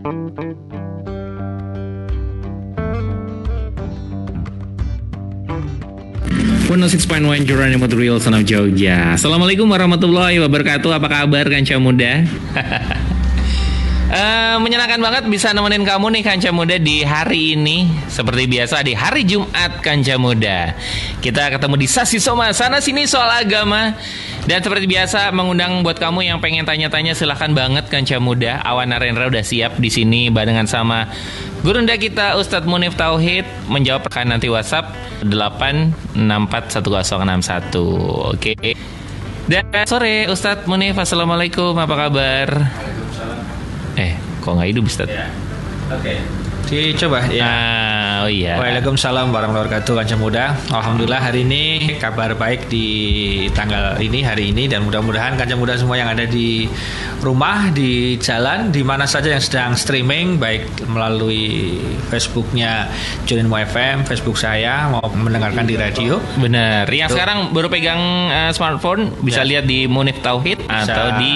One six point one Geronimo Real Son of Jogja. Assalamualaikum warahmatullahi wabarakatuh. Apa kabar kanca muda? Uh, menyenangkan banget bisa nemenin kamu nih Kanca Muda di hari ini. Seperti biasa di hari Jumat Kanca Muda. Kita ketemu di Sasi Soma Sana sini soal agama. Dan seperti biasa mengundang buat kamu yang pengen tanya-tanya Silahkan banget Kanca Muda. Awan Narendra udah siap di sini barengan sama Gurunda kita Ustadz Munif Tauhid. Menjawab kan nanti WhatsApp 8641061 Oke. Dan sore Ustadz Munif Assalamualaikum. Apa kabar Eh, kok nggak hidup Ustaz? Ya. Oke. Okay. Dicoba ya. Ah, oh iya. Waalaikumsalam warahmatullahi wabarakatuh Kanca Muda. Alhamdulillah hari ini kabar baik di tanggal ini hari ini dan mudah-mudahan Kanca Muda semua yang ada di rumah, di jalan, di mana saja yang sedang streaming baik melalui Facebooknya Junin FM, Facebook saya mau mendengarkan di radio. Benar. Yang Tuh. sekarang baru pegang uh, smartphone bisa ya. lihat di Munif Tauhid bisa. atau di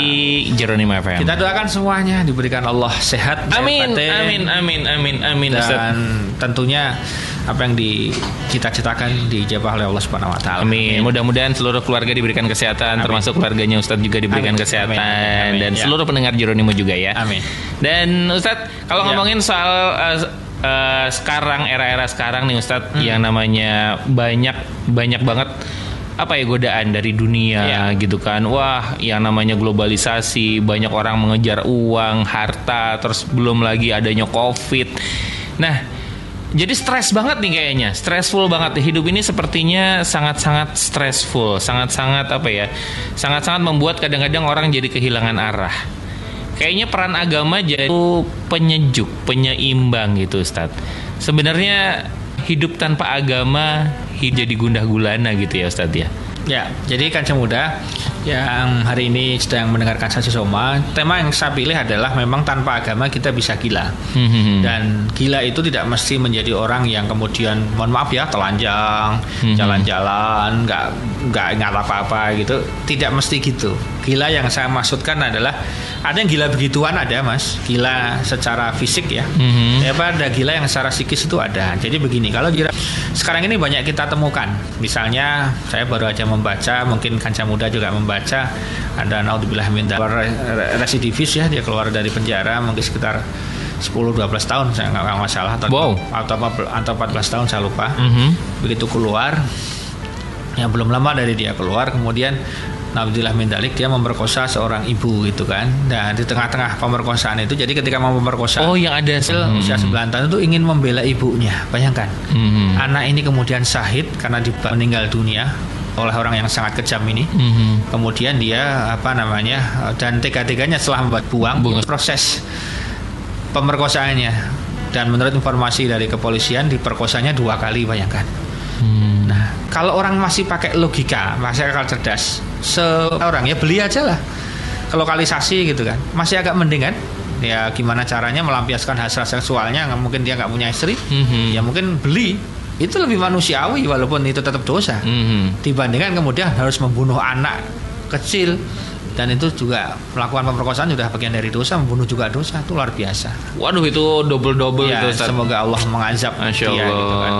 Jeronim FM. Kita doakan semuanya diberikan Allah sehat. Amin, amin, amin, amin, Amin Dan Ustaz. tentunya apa yang di cita-citakan dijabah oleh Allah Subhanahu wa taala. Amin. Mudah-mudahan seluruh keluarga diberikan kesehatan Amin. termasuk keluarganya Ustadz juga diberikan Amin. kesehatan Amin. Amin. dan ya. seluruh pendengar Jeronimo juga ya. Amin. Dan Ustadz kalau ya. ngomongin soal uh, uh, sekarang era-era sekarang nih Ustadz hmm. yang namanya banyak banyak banget apa ya godaan dari dunia ya. gitu kan? Wah yang namanya globalisasi banyak orang mengejar uang harta terus belum lagi adanya covid. Nah jadi stres banget nih kayaknya. Stressful banget. Hidup ini sepertinya sangat-sangat stressful. Sangat-sangat apa ya? Sangat-sangat membuat kadang-kadang orang jadi kehilangan arah. Kayaknya peran agama jadi penyejuk penyeimbang gitu Ustadz. Sebenarnya hidup tanpa agama jadi gundah gulana gitu ya Ustadz ya Ya, jadi kanca muda yang hari ini sedang mendengarkan Sasi Soma, tema yang saya pilih adalah memang tanpa agama kita bisa gila. Hmm. Dan gila itu tidak mesti menjadi orang yang kemudian, mohon maaf ya, telanjang, hmm. jalan-jalan, nggak nggak ingat apa-apa gitu. Tidak mesti gitu. Gila yang saya maksudkan adalah ada yang gila begituan ada mas, gila secara fisik ya. Mm-hmm. Ya ada gila yang secara psikis itu ada. Jadi begini, kalau gila sekarang ini banyak kita temukan. Misalnya saya baru aja membaca, mungkin kanca muda juga membaca ada naudzubillah min residivis ya dia keluar dari penjara mungkin sekitar 10-12 tahun saya nggak masalah atau wow. atau atau 14 tahun saya lupa. Mm-hmm. Begitu keluar yang belum lama dari dia keluar kemudian Nabiullah Mindalik dia memperkosa seorang ibu gitu kan. Dan di tengah-tengah pemerkosaan itu jadi ketika mau memperkosa Oh yang ada hmm. usia 9 tahun itu ingin membela ibunya. Bayangkan. Hmm. Anak ini kemudian sahid karena meninggal dunia oleh orang yang sangat kejam ini. hmm Kemudian dia apa namanya dan tega-teganya setelah membuat buang Bunga. proses pemerkosaannya dan menurut informasi dari kepolisian diperkosanya dua kali bayangkan. Hmm. Nah, kalau orang masih pakai logika, masih akal cerdas, seorang ya beli aja lah. Lokalisasi gitu kan, masih agak mending kan? Ya gimana caranya melampiaskan hasrat seksualnya? Mungkin dia nggak punya istri, hmm ya mungkin beli itu lebih manusiawi walaupun itu tetap dosa mm-hmm. dibandingkan kemudian harus membunuh anak kecil dan itu juga melakukan pemerkosaan sudah bagian dari dosa membunuh juga dosa itu luar biasa waduh itu double double ya, itu semoga Allah mengazab Masya Allah. dia gitu kan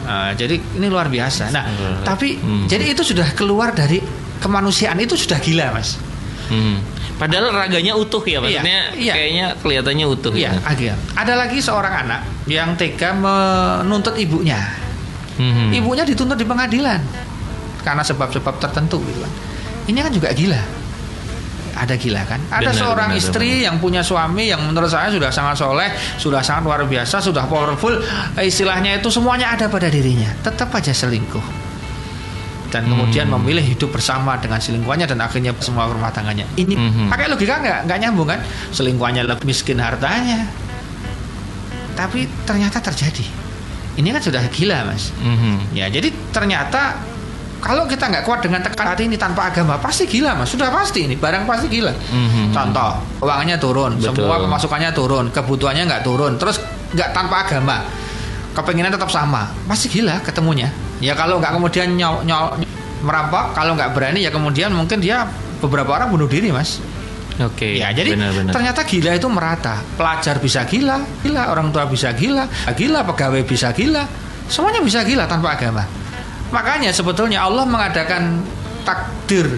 Nah, jadi ini luar biasa. Nah, tapi hmm. jadi itu sudah keluar dari kemanusiaan itu sudah gila, Mas. Hmm. Padahal raganya utuh ya, iya, maksudnya iya, iya. kayaknya kelihatannya utuh. Iya, ya. agak. Ada lagi seorang anak yang tega menuntut ibunya. Hmm. Ibunya dituntut di pengadilan karena sebab-sebab tertentu gitu kan. Ini kan juga gila ada gila kan ada benar, seorang benar, istri benar. yang punya suami yang menurut saya sudah sangat soleh sudah sangat luar biasa sudah powerful istilahnya itu semuanya ada pada dirinya tetap aja selingkuh dan kemudian hmm. memilih hidup bersama dengan selingkuhannya dan akhirnya semua rumah tangganya ini hmm. pakai logika nggak nggak nyambung kan selingkuhannya lebih miskin hartanya tapi ternyata terjadi ini kan sudah gila mas hmm. ya jadi ternyata kalau kita nggak kuat dengan tekan hati ini tanpa agama pasti gila mas sudah pasti ini barang pasti gila mm-hmm. contoh uangnya turun Betul. semua pemasukannya turun kebutuhannya nggak turun terus nggak tanpa agama kepinginan tetap sama pasti gila ketemunya ya kalau nggak kemudian nyol, nyol merampok kalau nggak berani ya kemudian mungkin dia beberapa orang bunuh diri mas Oke. Ya, jadi benar-benar. ternyata gila itu merata. Pelajar bisa gila, gila orang tua bisa gila, gila pegawai bisa gila, semuanya bisa gila tanpa agama. Makanya sebetulnya Allah mengadakan takdir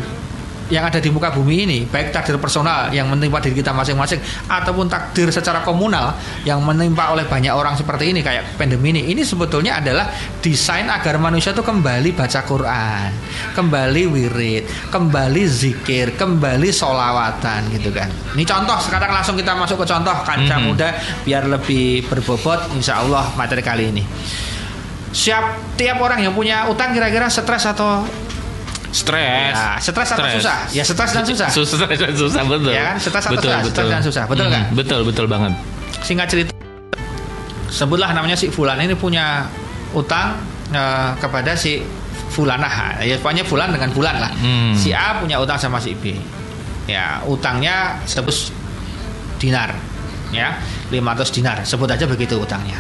yang ada di muka bumi ini, baik takdir personal yang menimpa diri kita masing-masing ataupun takdir secara komunal yang menimpa oleh banyak orang seperti ini kayak pandemi ini. Ini sebetulnya adalah desain agar manusia itu kembali baca Quran, kembali wirid, kembali zikir, kembali solawatan gitu kan. Ini contoh sekarang langsung kita masuk ke contoh kancah Mhm. muda biar lebih berbobot insya Allah materi kali ini. Siap tiap orang yang punya utang kira-kira stres atau Stres. Ya, stres atau susah? Ya, stres dan susah. Susah dan susah betul. Ya kan, stres atau betul, susah? betul. Stres dan susah, betul Hmm, nggak? Betul, betul banget. singkat cerita sebutlah namanya si Fulan ini punya utang eh, kepada si Fulanah ya pokoknya Fulan dengan Fulan lah Hmm. si A punya utang sama si B ya utangnya sebut dinar ya 500 dinar sebut aja begitu utangnya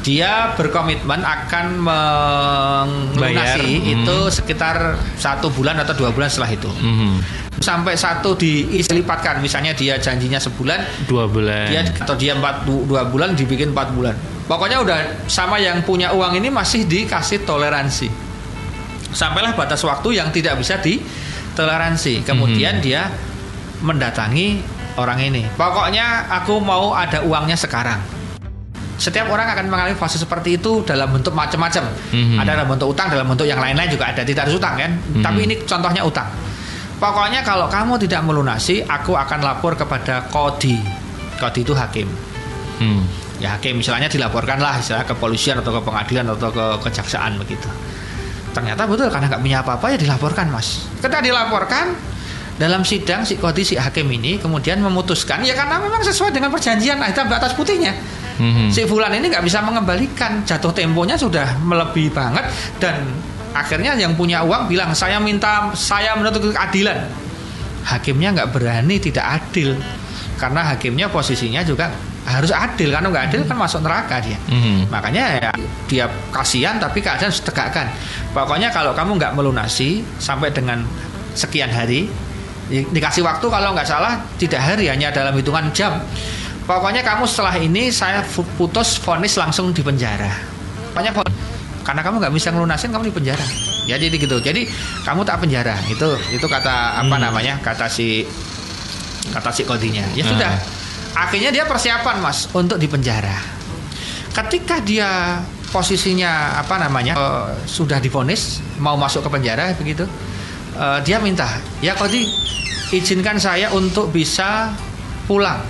dia berkomitmen akan melunasi Bayar, hmm. itu sekitar satu bulan atau dua bulan setelah itu. Mhm. sampai satu dilipatkan misalnya dia janjinya sebulan Dua bulan. dia atau dia empat du- dua bulan dibikin empat bulan. Pokoknya udah sama yang punya uang ini masih dikasih toleransi. Sampailah batas waktu yang tidak bisa ditoleransi. Kemudian dia mendatangi orang ini. Pokoknya aku mau ada uangnya sekarang setiap orang akan mengalami fase seperti itu dalam bentuk macam-macam. Mhm. ada dalam bentuk utang dalam bentuk yang lain-lain juga ada. Tidak harus utang kan? Mhm. tapi ini contohnya utang. Pokoknya kalau kamu tidak melunasi aku akan lapor kepada kodi. Kodi itu hakim. Hmm. ya hakim. Misalnya dilaporkanlah istilah ke polisian atau ke pengadilan atau ke kejaksaan begitu. Ternyata betul karena nggak punya apa-apa ya dilaporkan mas. Ketika dilaporkan dalam sidang si kodi si hakim ini kemudian memutuskan ya karena memang sesuai dengan perjanjian hitam di atas putihnya Mhm. si Fulan ini nggak bisa mengembalikan. Jatuh temponya sudah melebihi banget. Dan akhirnya yang punya uang bilang saya minta saya menuntut keadilan. Hakimnya nggak berani tidak adil. Karena hakimnya posisinya juga harus adil. Karena nggak adil kan masuk neraka dia. Mhm. makanya ya dia kasihan tapi keadaan harus tegakkan. Pokoknya kalau kamu nggak melunasi sampai dengan sekian hari di- dikasih waktu kalau nggak salah tidak hari hanya dalam hitungan jam pokoknya kamu setelah ini saya putus vonis langsung di penjara. Pokoknya karena kamu nggak bisa ngelunasin kamu di penjara. Ya jadi gitu. Jadi kamu tak penjara. Itu itu kata apa Hmm. namanya kata si kata si kodinya. Ya Ah. sudah akhirnya dia persiapan mas untuk di penjara. Ketika dia posisinya apa namanya eh, sudah divonis mau masuk ke penjara begitu eh, dia minta ya kodi izinkan saya untuk bisa pulang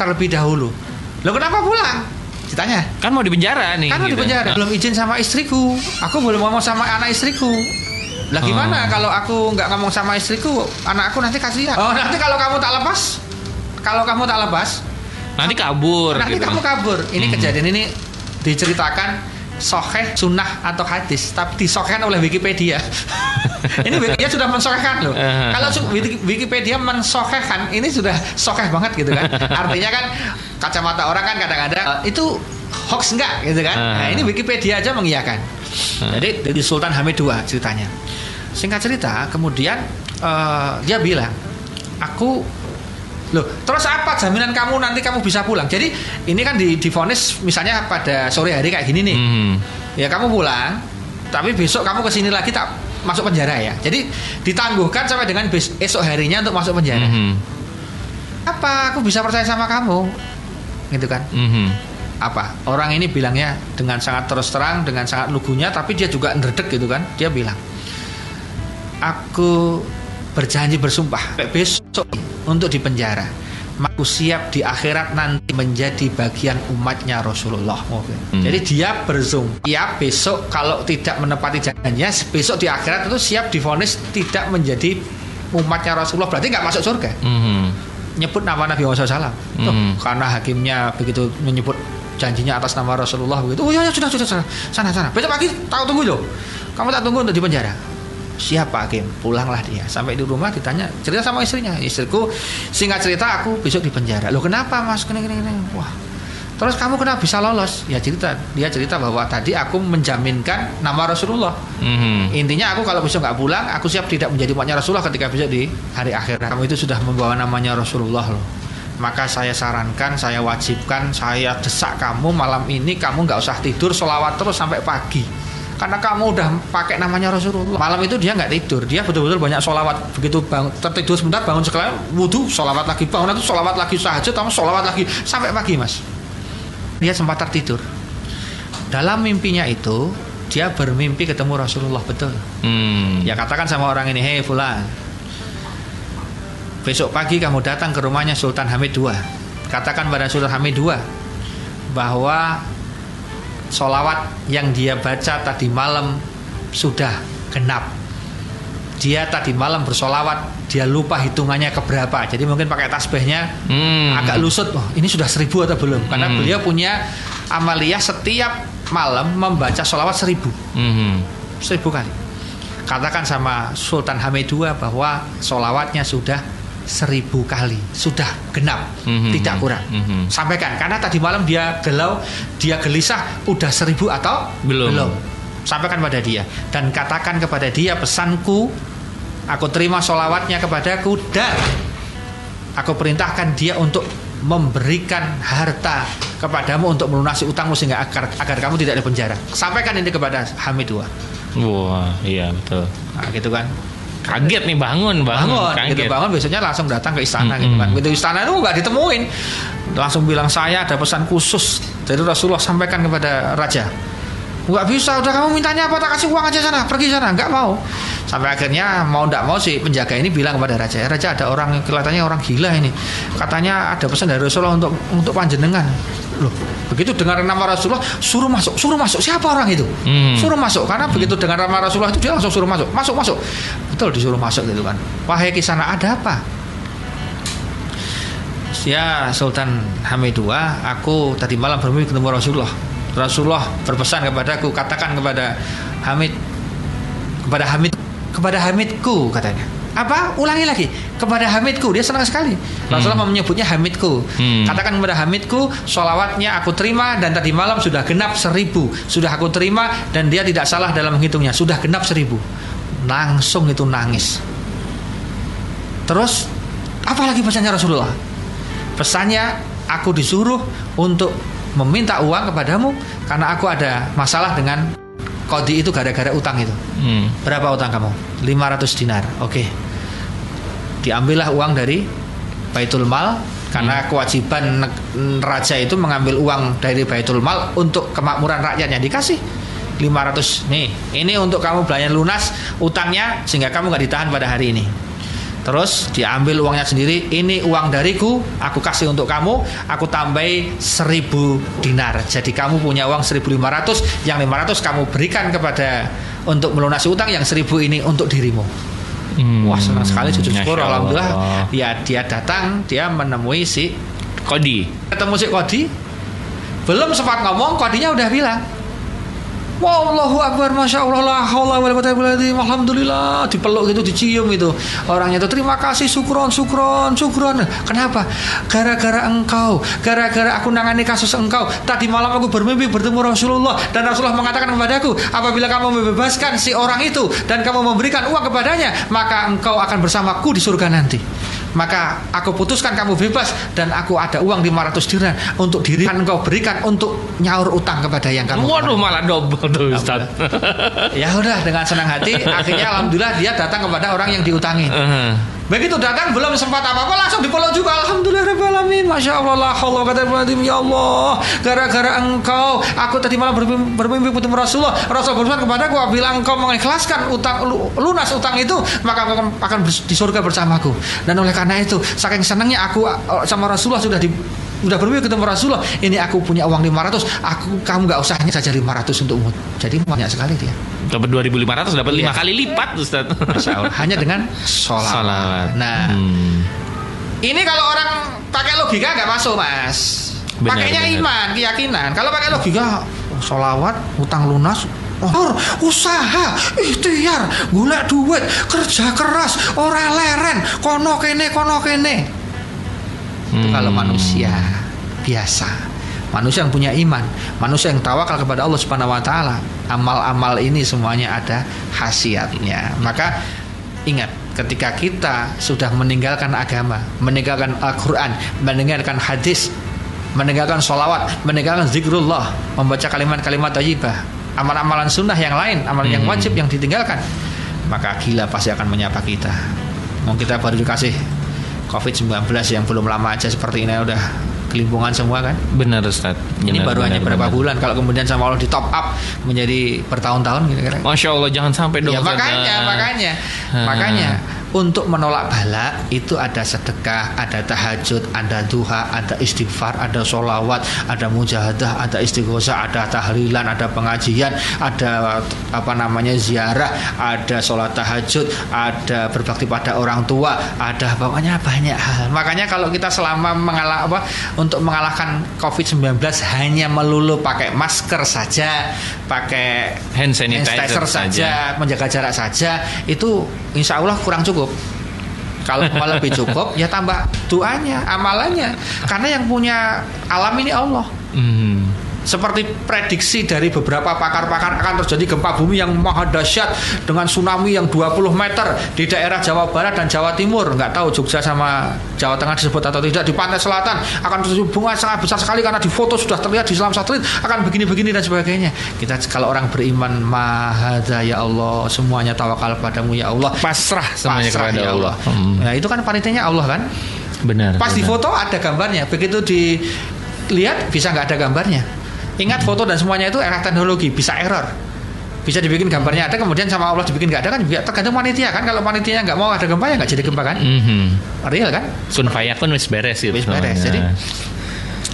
terlebih dahulu lo kenapa pulang ditanya Kan mau di penjara nih. kan di gitu. penjara belum izin sama istriku aku belum ngomong sama anak istriku lah gimana Oh. kalau aku nggak ngomong sama istriku anak aku nanti kasihan oh nanti kalau kamu tak lepas kalau kamu tak lepas Nanti kabur. nanti gitu. kamu kabur ini Hmm. kejadian ini diceritakan soheh sunnah atau hadis. Tapi disohkan oleh Wikipedia. Ini Wikipedia sudah mensohkan loh. Kalau Wikipedia mensohkan ini sudah soheh banget gitu kan. Artinya kan kacamata orang kan kadang-kadang eh, itu hoax enggak? gitu kan. Nah ini Wikipedia aja mengiyakan. Jadi dari Sultan Hamid II ceritanya. Singkat cerita kemudian eh, dia bilang aku Loh, terus apa jaminan kamu nanti kamu bisa pulang? Jadi ini kan di divonis misalnya pada sore hari kayak gini nih. Mhm. Ya kamu pulang, tapi besok kamu ke sini lagi tak masuk penjara ya. Jadi ditangguhkan sampai dengan bes- esok harinya untuk masuk penjara. Mhm. Apa aku bisa percaya sama kamu? Gitu kan? Mhm. Apa? Orang ini bilangnya dengan sangat terus terang, dengan sangat lugunya, tapi dia juga ndredeg gitu kan? Dia bilang, aku berjanji bersumpah besok untuk dipenjara. Aku siap di akhirat nanti menjadi bagian umatnya Rasulullah. Hmm. Jadi dia bersumpah, ya besok kalau tidak menepati janjinya, besok di akhirat itu siap difonis tidak menjadi umatnya Rasulullah. Berarti nggak masuk surga Mhm. nyebut nama Nabi Muhammad SAW. Tuh, Hmm. karena hakimnya begitu menyebut janjinya atas nama Rasulullah begitu. Oh ya, ya sudah sudah sudah. sana sana. Besok pagi tahu tunggu loh. Kamu tak tunggu untuk di penjara. Siapa hakim? Pulanglah dia. Sampai di rumah ditanya cerita sama istrinya. Istriku singkat cerita aku besok di penjara. Loh kenapa mas? Kene kene kene. Wah Terus kamu kenapa bisa lolos? Ya cerita, dia cerita bahwa tadi aku menjaminkan nama Rasulullah. Mm-hmm. Intinya aku kalau besok nggak pulang, aku siap tidak menjadi umatnya Rasulullah ketika besok di hari akhir. Kamu itu sudah membawa namanya Rasulullah loh. Maka saya sarankan, saya wajibkan, saya desak kamu malam ini kamu nggak usah tidur, solawat terus sampai pagi karena kamu udah pakai namanya Rasulullah. Malam itu dia nggak tidur, dia betul-betul banyak solawat. Begitu bangun, tertidur sebentar, bangun sekali, wudhu, solawat lagi, bangun lagi, solawat lagi, saja, tamu solawat lagi, sampai pagi mas. Dia sempat tertidur. Dalam mimpinya itu, dia bermimpi ketemu Rasulullah betul. Hmm. Ya katakan sama orang ini, hei Fulan, besok pagi kamu datang ke rumahnya Sultan Hamid II. Katakan pada Sultan Hamid II bahwa solawat yang dia baca tadi malam sudah genap. Dia tadi malam bersolawat, dia lupa hitungannya keberapa. Jadi mungkin pakai tasbihnya hmm. agak lusut. Oh, ini sudah seribu atau belum? Karena hmm. beliau punya amalia setiap malam membaca solawat seribu, hmm. seribu kali. Katakan sama Sultan Hamid II bahwa solawatnya sudah seribu kali. Sudah genap. Mm-hmm. tidak kurang. Mm-hmm. sampaikan. Karena tadi malam dia gelau dia gelisah udah seribu atau belum. belum? Sampaikan pada dia. Dan katakan kepada dia pesanku aku terima solawatnya kepadaku dan aku perintahkan dia untuk memberikan harta kepadamu untuk melunasi utangmu sehingga agar agar kamu tidak di penjara. Sampaikan ini kepada Hamid II wah iya betul. Nah, gitu kan kaget nih bangun bangun, bangun kaget. gitu bangun besoknya langsung datang ke istana hmm, gitu kan begitu istana itu nggak ditemuin. Langsung bilang saya ada pesan khusus. Dari Rasulullah sampaikan kepada raja nggak bisa udah kamu mintanya apa? Tak kasih uang aja sana pergi sana. Nggak mau. Sampai akhirnya mau nggak mau sih penjaga ini bilang kepada raja ya, raja ada orang kelihatannya orang gila ini. Katanya ada pesan dari Rasulullah untuk untuk panjenengan. Loh begitu dengar nama Rasulullah suruh masuk suruh masuk. Siapa orang itu? Hmm. suruh masuk karena hmm. begitu dengar nama Rasulullah itu dia langsung suruh masuk. Masuk masuk. Betul disuruh masuk gitu kan. Wahai kisana ada apa? Ya Sultan Hamid II aku tadi malam bermimpi ketemu Rasulullah Rasulullah berpesan kepadaku katakan kepada Hamid kepada Hamid kepada Hamidku katanya. Apa? Ulangi lagi. Kepada Hamidku. Dia senang sekali. Rasulullah hmm. menyebutnya Hamidku. Hmm. katakan kepada Hamidku solawatnya aku terima dan tadi malam sudah genap seribu. Sudah aku terima dan dia tidak salah dalam menghitungnya. Sudah genap seribu. Langsung itu nangis. Terus apa lagi pesannya Rasulullah? Pesannya aku disuruh untuk meminta uang kepadamu karena aku ada masalah dengan kodi itu gara-gara utang itu. Hmm. Berapa utang kamu? 500 dinar. Oke. Okay. Diambillah uang dari Baitul Mal karena hmm. kewajiban raja itu mengambil uang dari Baitul Mal untuk kemakmuran rakyatnya dikasih 500 nih ini untuk kamu belanja lunas utangnya sehingga kamu nggak ditahan pada hari ini Terus diambil uangnya sendiri. Ini uang dariku, aku kasih untuk kamu. Aku tambahi 1000 dinar. Jadi kamu punya uang 1500, yang 500 kamu berikan kepada untuk melunasi utang, yang 1000 ini untuk dirimu. Hmm, Wah senang sekali sujud syukur. Alhamdulillah. Ya dia datang, dia menemui si Kodi. Ketemu si Kodi. Belum sempat ngomong, Kodinya udah bilang, Wallahu akbar Masya Allah la haula wala quwata illa Alhamdulillah. Dipeluk gitu dicium itu orangnya itu. Terima kasih sukron sukron sukron kenapa? Gara-gara engkau gara-gara aku nangani kasus engkau. Tadi malam aku bermimpi bertemu Rasulullah dan Rasulullah mengatakan kepadaku apabila kamu membebaskan si orang itu dan kamu memberikan uang kepadanya maka engkau akan bersamaku di surga nanti maka aku putuskan kamu bebas dan aku ada uang 500 dinar untuk diri kan engkau berikan untuk nyaur utang kepada yang kamu waduh malah double tuh Ustaz. ya udah dengan senang hati akhirnya alhamdulillah dia datang kepada orang yang diutangi. Uh-huh. Begitu datang belum sempat apa-apa langsung dipeluk juga. Alhamdulillah rabbil alamin. Masya Allah la haula kata ya Allah gara-gara engkau aku tadi malam bermimpi, bermimpi ketemu Rasulullah. Rasul berfirman kepadaku apabila engkau mengikhlaskan utang lunas utang itu maka akan, di surga bersamaku. Dan oleh karena itu saking senangnya aku uh, sama Rasulullah sudah di udah bermimpi ketemu Rasulullah ini aku punya uang 500 aku kamu nggak usahnya saja 500 untuk umut jadi banyak sekali dia. Dapat 2500 dapat lima kali lipat Ustaz. Hanya dengan sholat, nah hmm. ini kalau orang pakai logika nggak masuk mas. Pakainya iman keyakinan. Kalau pakai logika sholawat utang lunas Oh, usaha, ikhtiar, gula duit, kerja keras, orang leren, kono kene, kono kene. Hmm. Itu kalau manusia biasa. manusia yang punya iman, manusia yang tawakal kepada Allah Subhanahu wa taala. Amal-amal ini semuanya ada khasiatnya. Maka ingat ketika kita sudah meninggalkan agama, meninggalkan Al-Qur'an, meninggalkan hadis, meninggalkan sholawat, meninggalkan zikrullah, membaca kalimat-kalimat thayyibah, amalan-amalan sunnah yang lain, amalan hmm. yang wajib yang ditinggalkan, maka gila pasti akan menyapa kita. Mau kita baru dikasih COVID-19 yang belum lama aja seperti ini udah kelimpungan semua kan? Benar Ustaz. Benar, ini baru benar, hanya berapa benar. bulan kalau kemudian sama Allah di top up menjadi bertahun-tahun gitu kan? Masya Allah jangan sampai dong. Ya makanya, makanya, makanya untuk menolak bala itu ada sedekah, ada tahajud, ada duha, ada istighfar, ada solawat, ada mujahadah, ada istighosah, ada tahlilan, ada pengajian, ada apa namanya ziarah, ada sholat tahajud, ada berbakti pada orang tua, ada pokoknya banyak hal. Makanya kalau kita selama mengalah apa untuk mengalahkan COVID-19 hanya melulu pakai masker saja, pakai hand sanitizer, hand sanitizer saja, saja, menjaga jarak saja, itu insya Allah kurang cukup cukup. Kalau mau lebih cukup ya tambah doanya amalannya. Karena yang punya alam ini Allah. Hmm seperti prediksi dari beberapa pakar-pakar akan terjadi gempa bumi yang maha dahsyat dengan tsunami yang 20 meter di daerah Jawa Barat dan Jawa Timur. Nggak tahu Jogja sama Jawa Tengah disebut atau tidak. Di pantai selatan akan terjadi bunga sangat besar sekali karena di foto sudah terlihat di selam satelit akan begini-begini dan sebagainya. Kita kalau orang beriman mahada ya Allah semuanya tawakal padamu ya Allah. Pasrah semuanya pasrah, kepada ya Allah, Allah. Hmm. Nah, itu kan panitianya Allah kan? Benar pas benar. di foto ada gambarnya. Begitu dilihat bisa nggak ada gambarnya Ingat foto dan semuanya itu era teknologi, bisa error. Bisa dibikin gambarnya ada, kemudian sama Allah dibikin nggak ada kan juga tergantung panitia kan. Kalau panitia nggak mau ada gempa ya nggak jadi gempa kan. Mm -hmm. Real kan? Sun pun wis beres gitu. Wis beres. Jadi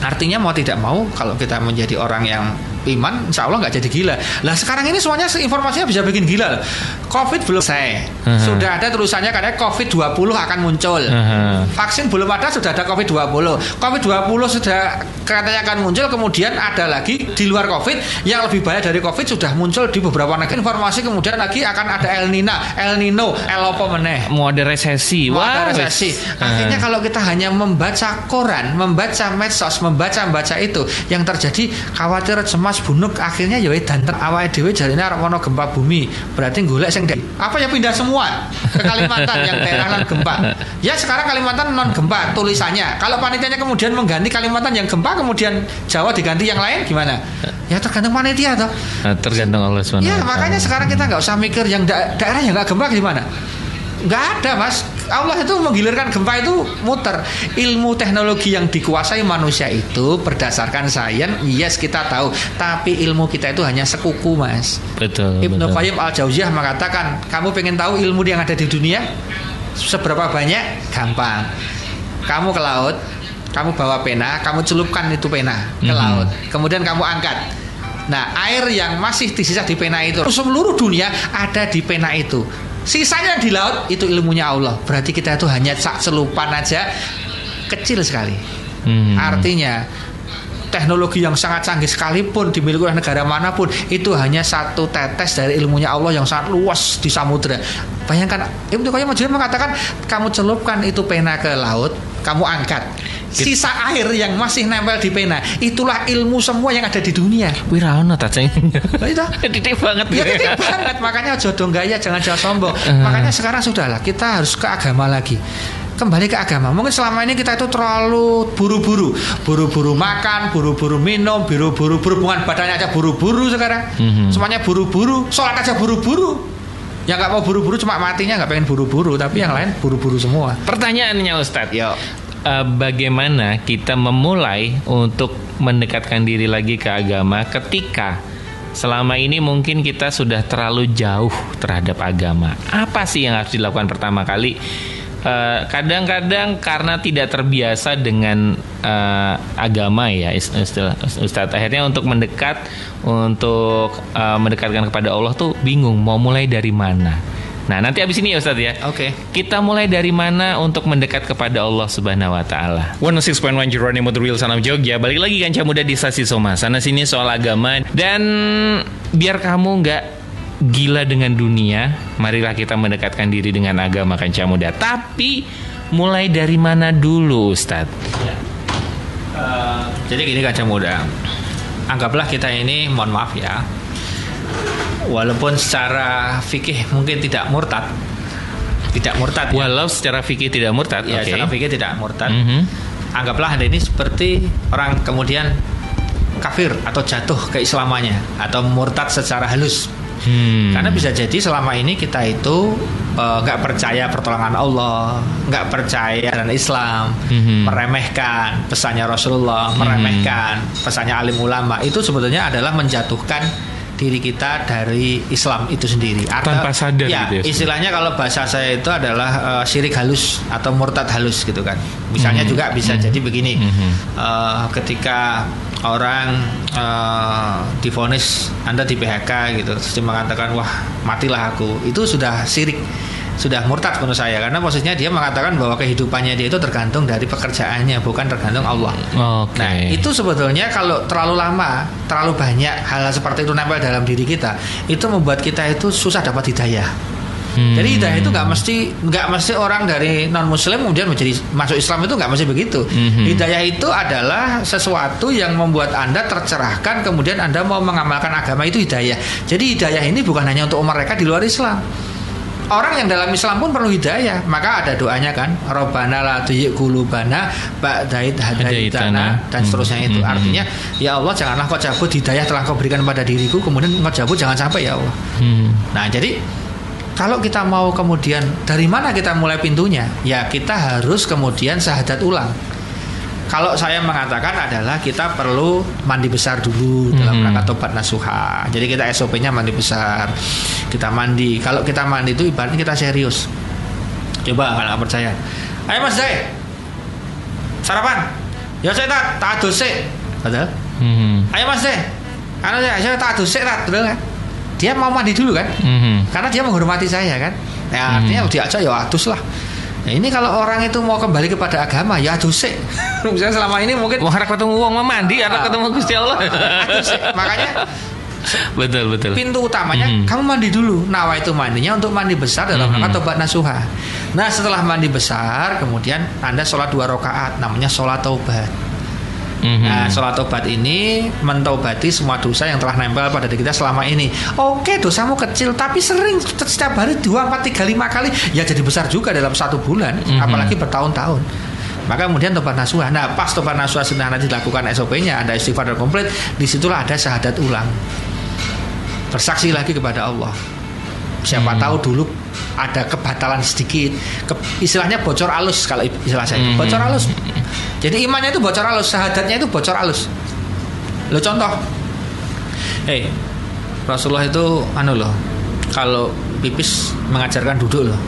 artinya mau tidak mau kalau kita menjadi orang yang iman insya Allah nggak jadi gila. Lah sekarang ini semuanya informasinya bisa bikin gila. COVID belum selesai. Uh-huh. sudah ada tulisannya karena COVID 20 akan muncul. Uh-huh. vaksin belum ada sudah ada COVID 20 COVID 20 sudah katanya akan muncul kemudian ada lagi di luar COVID. Yang lebih bahaya dari COVID sudah muncul di beberapa negara informasi kemudian lagi akan ada El Nino El Nino El apa meneh. Mau ada resesi. Mau ada resesi. akhirnya uh-huh. kalau kita hanya membaca koran membaca medsos membaca membaca itu yang terjadi khawatir cemas pas bunuk akhirnya ya dan awal dhewe jarine arep ana gempa bumi. Berarti golek sing apa ya pindah semua ke Kalimantan yang daerah non gempa. Ya sekarang Kalimantan non gempa tulisannya. Kalau panitianya kemudian mengganti Kalimantan yang gempa kemudian Jawa diganti yang lain gimana? Ya tergantung panitia toh. Nah, tergantung Allah SWT. Ya makanya sekarang kita nggak usah mikir yang da daerah yang nggak gempa gimana nggak ada mas Allah itu menggilirkan gempa itu muter. Ilmu teknologi yang dikuasai manusia itu berdasarkan sains yes kita tahu. Tapi ilmu kita itu hanya sekuku mas. Betul Ibnu Qayyim al Jauziyah mengatakan kamu pengen tahu ilmu yang ada di dunia? Seberapa banyak? Gampang. Kamu ke laut kamu bawa pena kamu celupkan itu pena ke mm -hmm. laut. Kemudian kamu angkat. Nah, air yang masih disisa di pena itu seluruh dunia ada di pena itu. Sisanya di laut itu ilmunya Allah. Berarti kita itu hanya sak selupan aja kecil sekali. Hmm. Artinya teknologi yang sangat canggih sekalipun dimiliki oleh negara mana pun itu hanya satu tetes dari ilmunya Allah yang sangat luas di samudera. Bayangkan Ibnu Qayyim mengatakan kamu celupkan itu pena ke laut, kamu angkat sisa air yang masih nempel di pena. Itulah ilmu semua yang ada di dunia. Wirana taceng itu titik banget. Ya titik banget. Makanya jodoh gaya jangan jangan sombong. Uh. makanya sekarang sudahlah kita harus ke agama lagi. Kembali ke agama. Mungkin selama ini kita itu terlalu buru-buru, buru-buru makan, buru-buru minum, buru-buru berhubungan badannya aja buru-buru sekarang. Mm-hmm. Semuanya buru-buru, sholat aja buru-buru. Yang nggak mau buru-buru cuma matinya nggak pengen buru-buru, tapi yang lain buru-buru semua. Pertanyaannya Ustadz, ya uh, bagaimana kita memulai untuk mendekatkan diri lagi ke agama ketika selama ini mungkin kita sudah terlalu jauh terhadap agama. Apa sih yang harus dilakukan pertama kali? Eh, kadang-kadang uh, karena tidak terbiasa dengan uh, agama ya Ustaz akhirnya untuk mendekat untuk uh, mendekatkan kepada Allah tuh bingung mau mulai dari mana Nah, nanti abis ini ya Ustaz ya. Oke. Okay. Kita mulai dari mana untuk mendekat kepada Allah Subhanahu wa taala. 106.1 Jeronimo Real Sanam Jogja. Balik lagi kan muda di Stasi Soma. Sana sini soal agama dan biar kamu nggak gila dengan dunia, marilah kita mendekatkan diri dengan agama kanca muda. Tapi mulai dari mana dulu, Ustaz? Ya. Uh, Jadi gini kaca muda. Anggaplah kita ini mohon maaf ya. Walaupun secara fikih mungkin tidak murtad. Tidak murtad. ya. Walau secara fikih tidak murtad. Ya, oke. secara fikih tidak murtad. Mhm. Anggaplah Anda ini seperti orang kemudian kafir atau jatuh keislamannya atau murtad secara halus. Hmm. Karena bisa jadi selama ini kita itu eh, nggak percaya pertolongan Allah, nggak percaya dan Islam, Mhm. meremehkan pesannya Rasulullah, Hmm. meremehkan pesannya alim ulama. Itu sebetulnya adalah menjatuhkan diri kita dari Islam itu sendiri. Tanpa sadar ya, gitu ya. Istilahnya kalau bahasa saya itu adalah eh, syirik halus atau murtad halus gitu kan. Misalnya Mhm. juga bisa jadi begini. Mhm. Eh, ketika orang eh, difonis Anda di PHK gitu terus mengatakan wah matilah aku itu sudah sirik sudah murtad menurut saya karena maksudnya dia mengatakan bahwa kehidupannya dia itu tergantung dari pekerjaannya bukan tergantung Allah. Oke. Nah itu sebetulnya kalau terlalu lama terlalu banyak hal seperti itu nempel dalam diri kita itu membuat kita itu susah dapat hidayah. Hmm. Jadi hidayah itu nggak mesti nggak mesti orang dari non muslim kemudian menjadi masuk Islam itu nggak mesti begitu. Mhm. Hidayah itu adalah sesuatu yang membuat anda tercerahkan kemudian anda mau mengamalkan agama itu hidayah. Jadi hidayah ini bukan hanya untuk mereka di luar Islam. Orang yang dalam Islam pun perlu hidayah, maka ada doanya kan, Robbana la tuyik kulubana ba'dait hadaitana dan seterusnya itu. Mhm. Artinya, ya Allah janganlah kau cabut hidayah telah kau berikan pada diriku, kemudian kau cabut jangan sampai ya Allah. Hmm. Nah, jadi kalau kita mau kemudian dari mana kita mulai pintunya? Ya kita harus kemudian syahadat ulang. Kalau saya mengatakan adalah kita perlu mandi besar dulu dalam Mhm. rangka tobat nasuha. Jadi kita SOP-nya mandi besar. Kita mandi. Kalau kita mandi itu ibaratnya kita serius. Coba kalau nggak percaya. Ayo Mas Zai. Sarapan. Ya saya tak tak adus sik. Betul? Mhm. Ayo Mas Zai. Karena saya, saya tak adus sik tak betul kan? Dia mau mandi dulu kan? Mhm. karena dia menghormati saya kan ya Hmm. artinya diajak ya adus lah Nah, ini kalau orang itu mau kembali kepada agama ya sih misalnya selama ini mungkin Wah, harap ketemu uang mah mandi, harap ketemu Gusti Allah. makanya betul, betul. pintu utamanya Mhm. kamu mandi dulu. Nawa itu mandinya untuk mandi besar dalam rangka tobat nasuha. Nah setelah mandi besar kemudian anda sholat dua rakaat namanya sholat taubat Mhm. Nah, sholat tobat ini mentobati semua dosa yang telah nempel pada diri kita selama ini. Oke, dosamu kecil, tapi sering setiap hari dua, empat, tiga, lima kali, ya jadi besar juga dalam satu bulan, Mhm. apalagi bertahun-tahun. Maka kemudian tobat nasuha. Nah, pas tobat nasuha sudah nanti dilakukan SOP-nya, ada istighfar dan komplit, di situlah ada syahadat ulang. Bersaksi lagi kepada Allah. Siapa Hmm. tahu dulu ada kebatalan sedikit, ke- istilahnya bocor alus kalau istilah saya, Hmm. bocor alus. Jadi imannya itu bocor alus, syahadatnya itu bocor alus. Lo contoh, hei Rasulullah itu anu loh, kalau pipis mengajarkan duduk loh.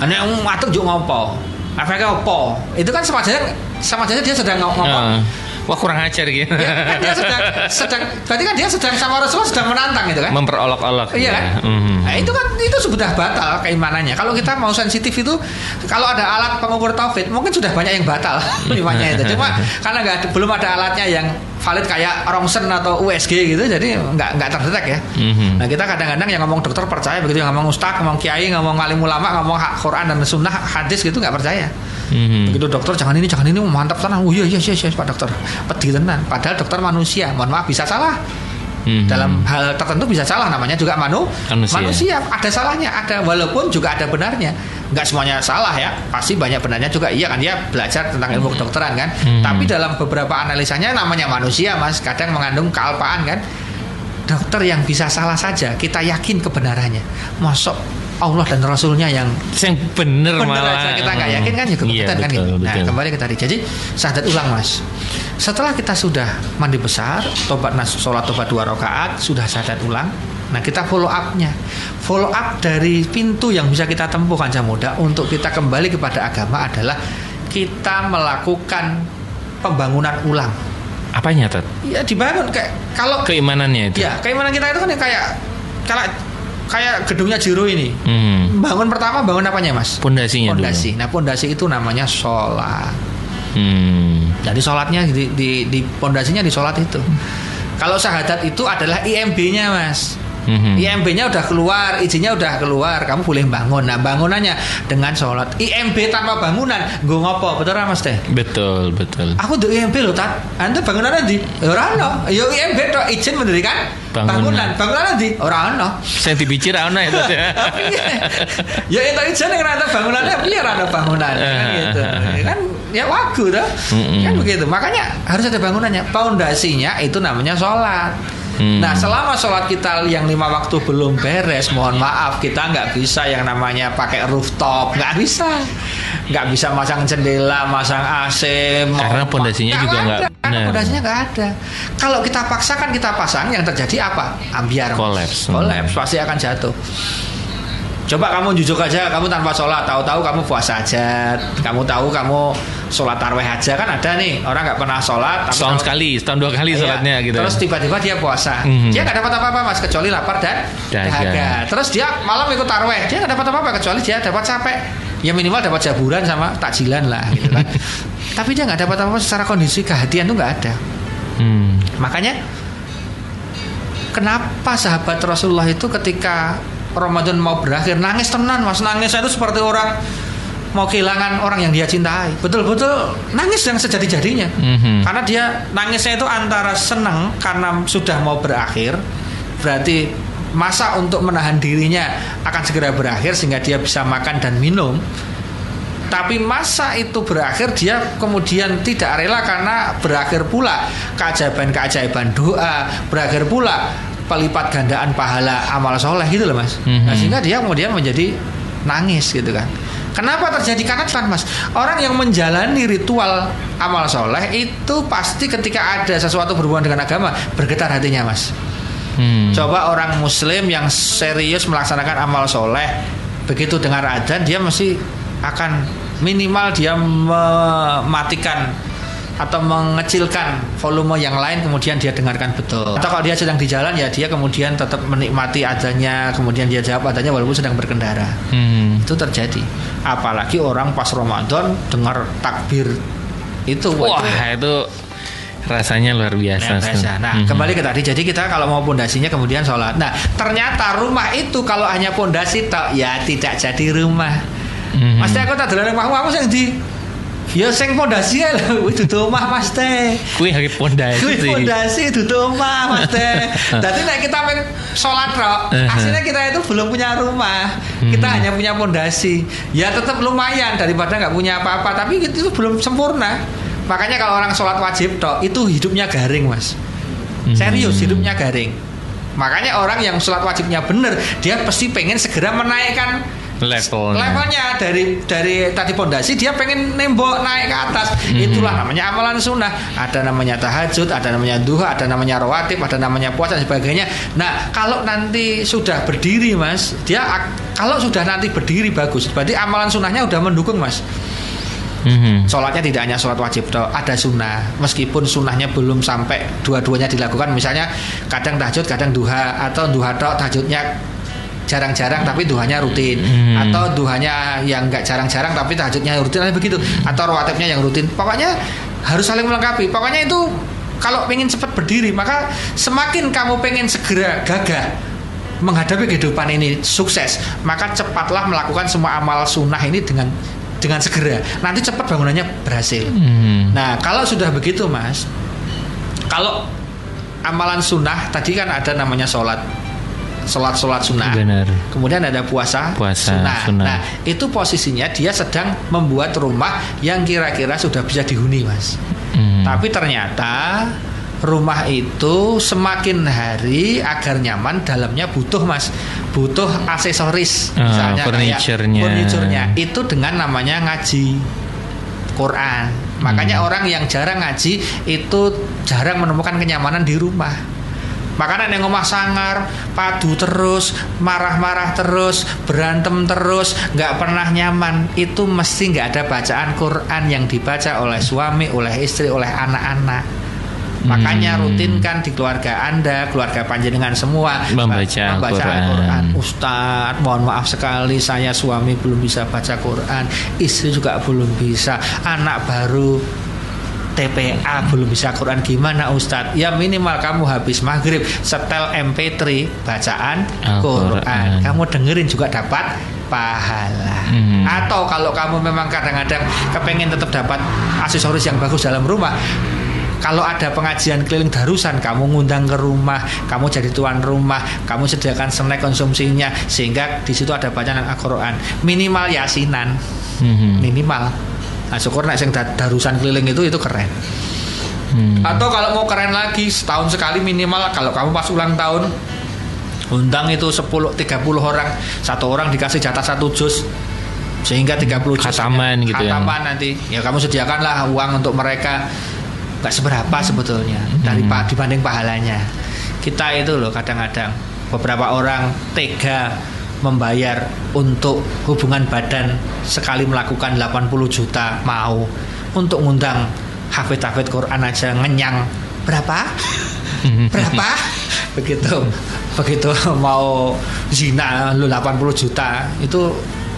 Ane kamu matuk juga ngopo, efeknya opo? Itu kan sama aja dia sedang ngomong. Ah. Wah, kurang ajar gitu. Ya, kan dia sedang, sedang, berarti kan dia sedang sama Rasulullah sedang menantang gitu kan? Memperolok-olok. Iya ya. kan? Mhm. Nah, itu kan itu sudah batal keimanannya. Kalau kita mau sensitif itu, kalau ada alat pengukur tauhid, mungkin sudah banyak yang batal imannya itu. Cuma karena nggak belum ada alatnya yang valid kayak Rongsen atau USG gitu, jadi nggak nggak terdetek ya. Mhm. Nah kita kadang-kadang yang ngomong dokter percaya begitu, yang ngomong ustaz, ngomong kiai, ngomong alim ulama, ngomong hak Quran dan sunnah hadis gitu nggak percaya. Mhm. Begitu dokter jangan ini jangan ini mantap tenan. Oh iya iya iya, iya Pak dokter. Pedih tenan. Padahal dokter manusia. Mohon maaf bisa salah. Mhm. Dalam hal tertentu bisa salah namanya juga manu Manusia. Ada salahnya, ada walaupun juga ada benarnya. Enggak semuanya salah ya. Pasti banyak benarnya juga. Iya kan dia belajar tentang ilmu kedokteran kan. Hmm. Tapi dalam beberapa analisanya namanya manusia Mas, kadang mengandung kealpaan kan. Dokter yang bisa salah saja, kita yakin kebenarannya. Masuk Allah dan Rasulnya yang yang bener malah. aja kita nggak yakin kan juga Iya, kebetulan kan betul, gitu. Nah betul. kembali ke tadi. Jadi syahadat ulang mas. Setelah kita sudah mandi besar, tobat nas, sholat tobat dua rakaat, sudah syahadat ulang. Nah kita follow upnya, follow up dari pintu yang bisa kita tempuh kanca muda untuk kita kembali kepada agama adalah kita melakukan pembangunan ulang. Apanya, Tat? Ya dibangun kayak kalau Keimanannya itu. ya keimanan kita itu kan kayak kayak kayak gedungnya Jiro ini. Mhm. Bangun pertama bangun apanya mas? Pondasinya. Pondasi. Nah pondasi itu namanya sholat. Hmm. Jadi sholatnya di di, di pondasinya di sholat itu. Kalau syahadat itu adalah IMB-nya mas. Hmm. IMB-nya udah keluar, izinnya udah keluar, kamu boleh bangun. Nah, bangunannya dengan sholat. IMB tanpa bangunan, gue ngopo, betul Mas Teh? Betul, betul. Aku tuh IMB loh, Tat. Anda bangunan di? Ora ono. Yo IMB tuh izin mendirikan bangunan. Bangunan di? Ora ono. Saya dibicir ono itu. ya itu izin yang ada bangunannya, piye ada bangunan kan gitu. Kan ya wagu. Kan begitu. Makanya harus ada bangunannya. Pondasinya itu namanya sholat. Hmm. Nah selama sholat kita yang lima waktu belum beres, mohon maaf kita nggak bisa yang namanya pakai rooftop, nggak bisa, nggak bisa masang jendela, masang AC. Karena pondasinya juga nggak. Karena pondasinya nggak ada. Kalau kita paksakan kita pasang, yang terjadi apa? Ambiar. Kolaps. Kolaps pasti akan jatuh. Coba kamu jujur aja, kamu tanpa sholat, tahu-tahu kamu puasa aja, kamu tahu kamu sholat tarweh aja kan ada nih orang nggak pernah sholat. Setahun sekali, setahun dua kali iya, sholatnya gitu. Terus tiba-tiba dia puasa, mm-hmm. dia nggak dapat apa-apa mas kecuali lapar dan dahaga. Terus dia malam ikut tarweh, dia nggak dapat apa-apa kecuali dia dapat capek. Ya minimal dapat jaburan sama takjilan lah gitu kan. Tapi dia nggak dapat apa-apa secara kondisi kehatian tuh nggak ada. Hmm. Makanya kenapa sahabat Rasulullah itu ketika Ramadan mau berakhir nangis tenan mas. Nangis itu seperti orang mau kehilangan orang yang dia cintai. Betul-betul nangis yang sejadi-jadinya. Mm-hmm. karena dia nangisnya itu antara senang karena sudah mau berakhir berarti masa untuk menahan dirinya akan segera berakhir sehingga dia bisa makan dan minum. Tapi masa itu berakhir dia kemudian tidak rela karena berakhir pula keajaiban-keajaiban doa berakhir pula pelipat gandaan pahala amal soleh gitu loh mas. Mm-hmm. Nah sehingga dia kemudian menjadi nangis gitu kan. Kenapa terjadi karena kan mas orang yang menjalani ritual amal soleh itu pasti ketika ada sesuatu berhubungan dengan agama bergetar hatinya mas. Hmm. Coba orang Muslim yang serius melaksanakan amal soleh begitu dengar adzan dia mesti akan minimal dia mematikan atau mengecilkan volume yang lain kemudian dia dengarkan betul. Atau kalau dia sedang di jalan ya dia kemudian tetap menikmati adanya, kemudian dia jawab adanya walaupun sedang berkendara. Hmm. Itu terjadi. Apalagi orang pas Ramadan dengar takbir itu wah itu, itu rasanya luar biasa. biasa. Nah, hmm. kembali ke tadi. Jadi kita kalau mau pondasinya kemudian sholat. Nah, ternyata rumah itu kalau hanya pondasi tak ya tidak jadi rumah. Hmm. Mas aku tak dalam rumahmu aku di Ya sing pondasi lho, kuwi dudu omah Mas Teh. Kuwi hari pondasi. Kuwi pondasi dudu omah Mas Teh. Dadi nek kita pengen salat rok, aslinya kita itu belum punya rumah. Kita hmm. hanya punya pondasi. Ya tetap lumayan daripada nggak punya apa-apa, tapi itu belum sempurna. Makanya kalau orang sholat wajib tok itu hidupnya garing, Mas. Hmm. Serius hidupnya garing. Makanya orang yang sholat wajibnya benar, dia pasti pengen segera menaikkan levelnya. levelnya dari dari tadi pondasi dia pengen nembok naik ke atas hmm. itulah namanya amalan sunnah ada namanya tahajud ada namanya duha ada namanya rawatib ada namanya puasa dan sebagainya nah kalau nanti sudah berdiri mas dia kalau sudah nanti berdiri bagus berarti amalan sunnahnya udah mendukung mas Mm-hmm. Sholatnya tidak hanya sholat wajib toh, ada sunnah. Meskipun sunnahnya belum sampai dua-duanya dilakukan, misalnya kadang tahajud, kadang duha, atau duha toh tahajudnya jarang-jarang tapi duhanya rutin. Hmm. atau duhanya yang enggak jarang-jarang tapi tahajudnya rutin begitu. Atau rawatibnya yang rutin. Pokoknya harus saling melengkapi. Pokoknya itu kalau pengen cepat berdiri maka semakin kamu pengen segera gagah menghadapi kehidupan ini sukses maka cepatlah melakukan semua amal sunnah ini dengan dengan segera. Nanti cepat bangunannya berhasil. Hmm. nah kalau sudah begitu mas kalau amalan sunnah tadi kan ada namanya sholat sholat-sholat sunnah. Benar. Kemudian ada puasa, puasa sunnah. sunnah. Nah, itu posisinya dia sedang membuat rumah yang kira-kira sudah bisa dihuni, Mas. Hmm. Tapi ternyata rumah itu semakin hari agar nyaman dalamnya butuh mas butuh aksesoris uh, misalnya furniturnya furniturnya itu dengan namanya ngaji Quran makanya hmm. orang yang jarang ngaji itu jarang menemukan kenyamanan di rumah Makanan yang ngomah sangar, padu terus, marah-marah terus, berantem terus, nggak pernah nyaman. Itu mesti nggak ada bacaan Quran yang dibaca oleh suami, oleh istri, oleh anak-anak. Makanya hmm. rutinkan di keluarga Anda, keluarga panjenengan semua membaca, membaca Quran. Quran. Ustadz, mohon maaf sekali saya suami belum bisa baca Quran, istri juga belum bisa, anak baru TPA belum bisa Quran. Gimana Ustadz? Ya minimal kamu habis maghrib setel MP3 bacaan Quran. Quran. Kamu dengerin juga dapat pahala. Hmm. atau kalau kamu memang kadang-kadang kepengen tetap dapat aksesoris yang bagus dalam rumah kalau ada pengajian keliling darusan kamu ngundang ke rumah kamu jadi tuan rumah kamu sediakan snack konsumsinya sehingga di situ ada bacaan Al-Quran. Minimal yasinan. Hmm. minimal nah syukur nek sing darusan keliling itu itu keren. Hmm. atau kalau mau keren lagi setahun sekali minimal kalau kamu pas ulang tahun undang itu 10 30 orang. Satu orang dikasih jatah satu jus sehingga 30 juz khataman gitu ya. Nanti. Ya kamu sediakanlah uang untuk mereka. Nggak seberapa sebetulnya dari hmm. dibanding pahalanya. Kita itu loh kadang-kadang beberapa orang tega membayar untuk hubungan badan sekali melakukan 80 juta mau. Untuk ngundang hafid-hafid Quran aja ngenyang. Berapa? Berapa? Begitu begitu mau zina lu 80 juta. Itu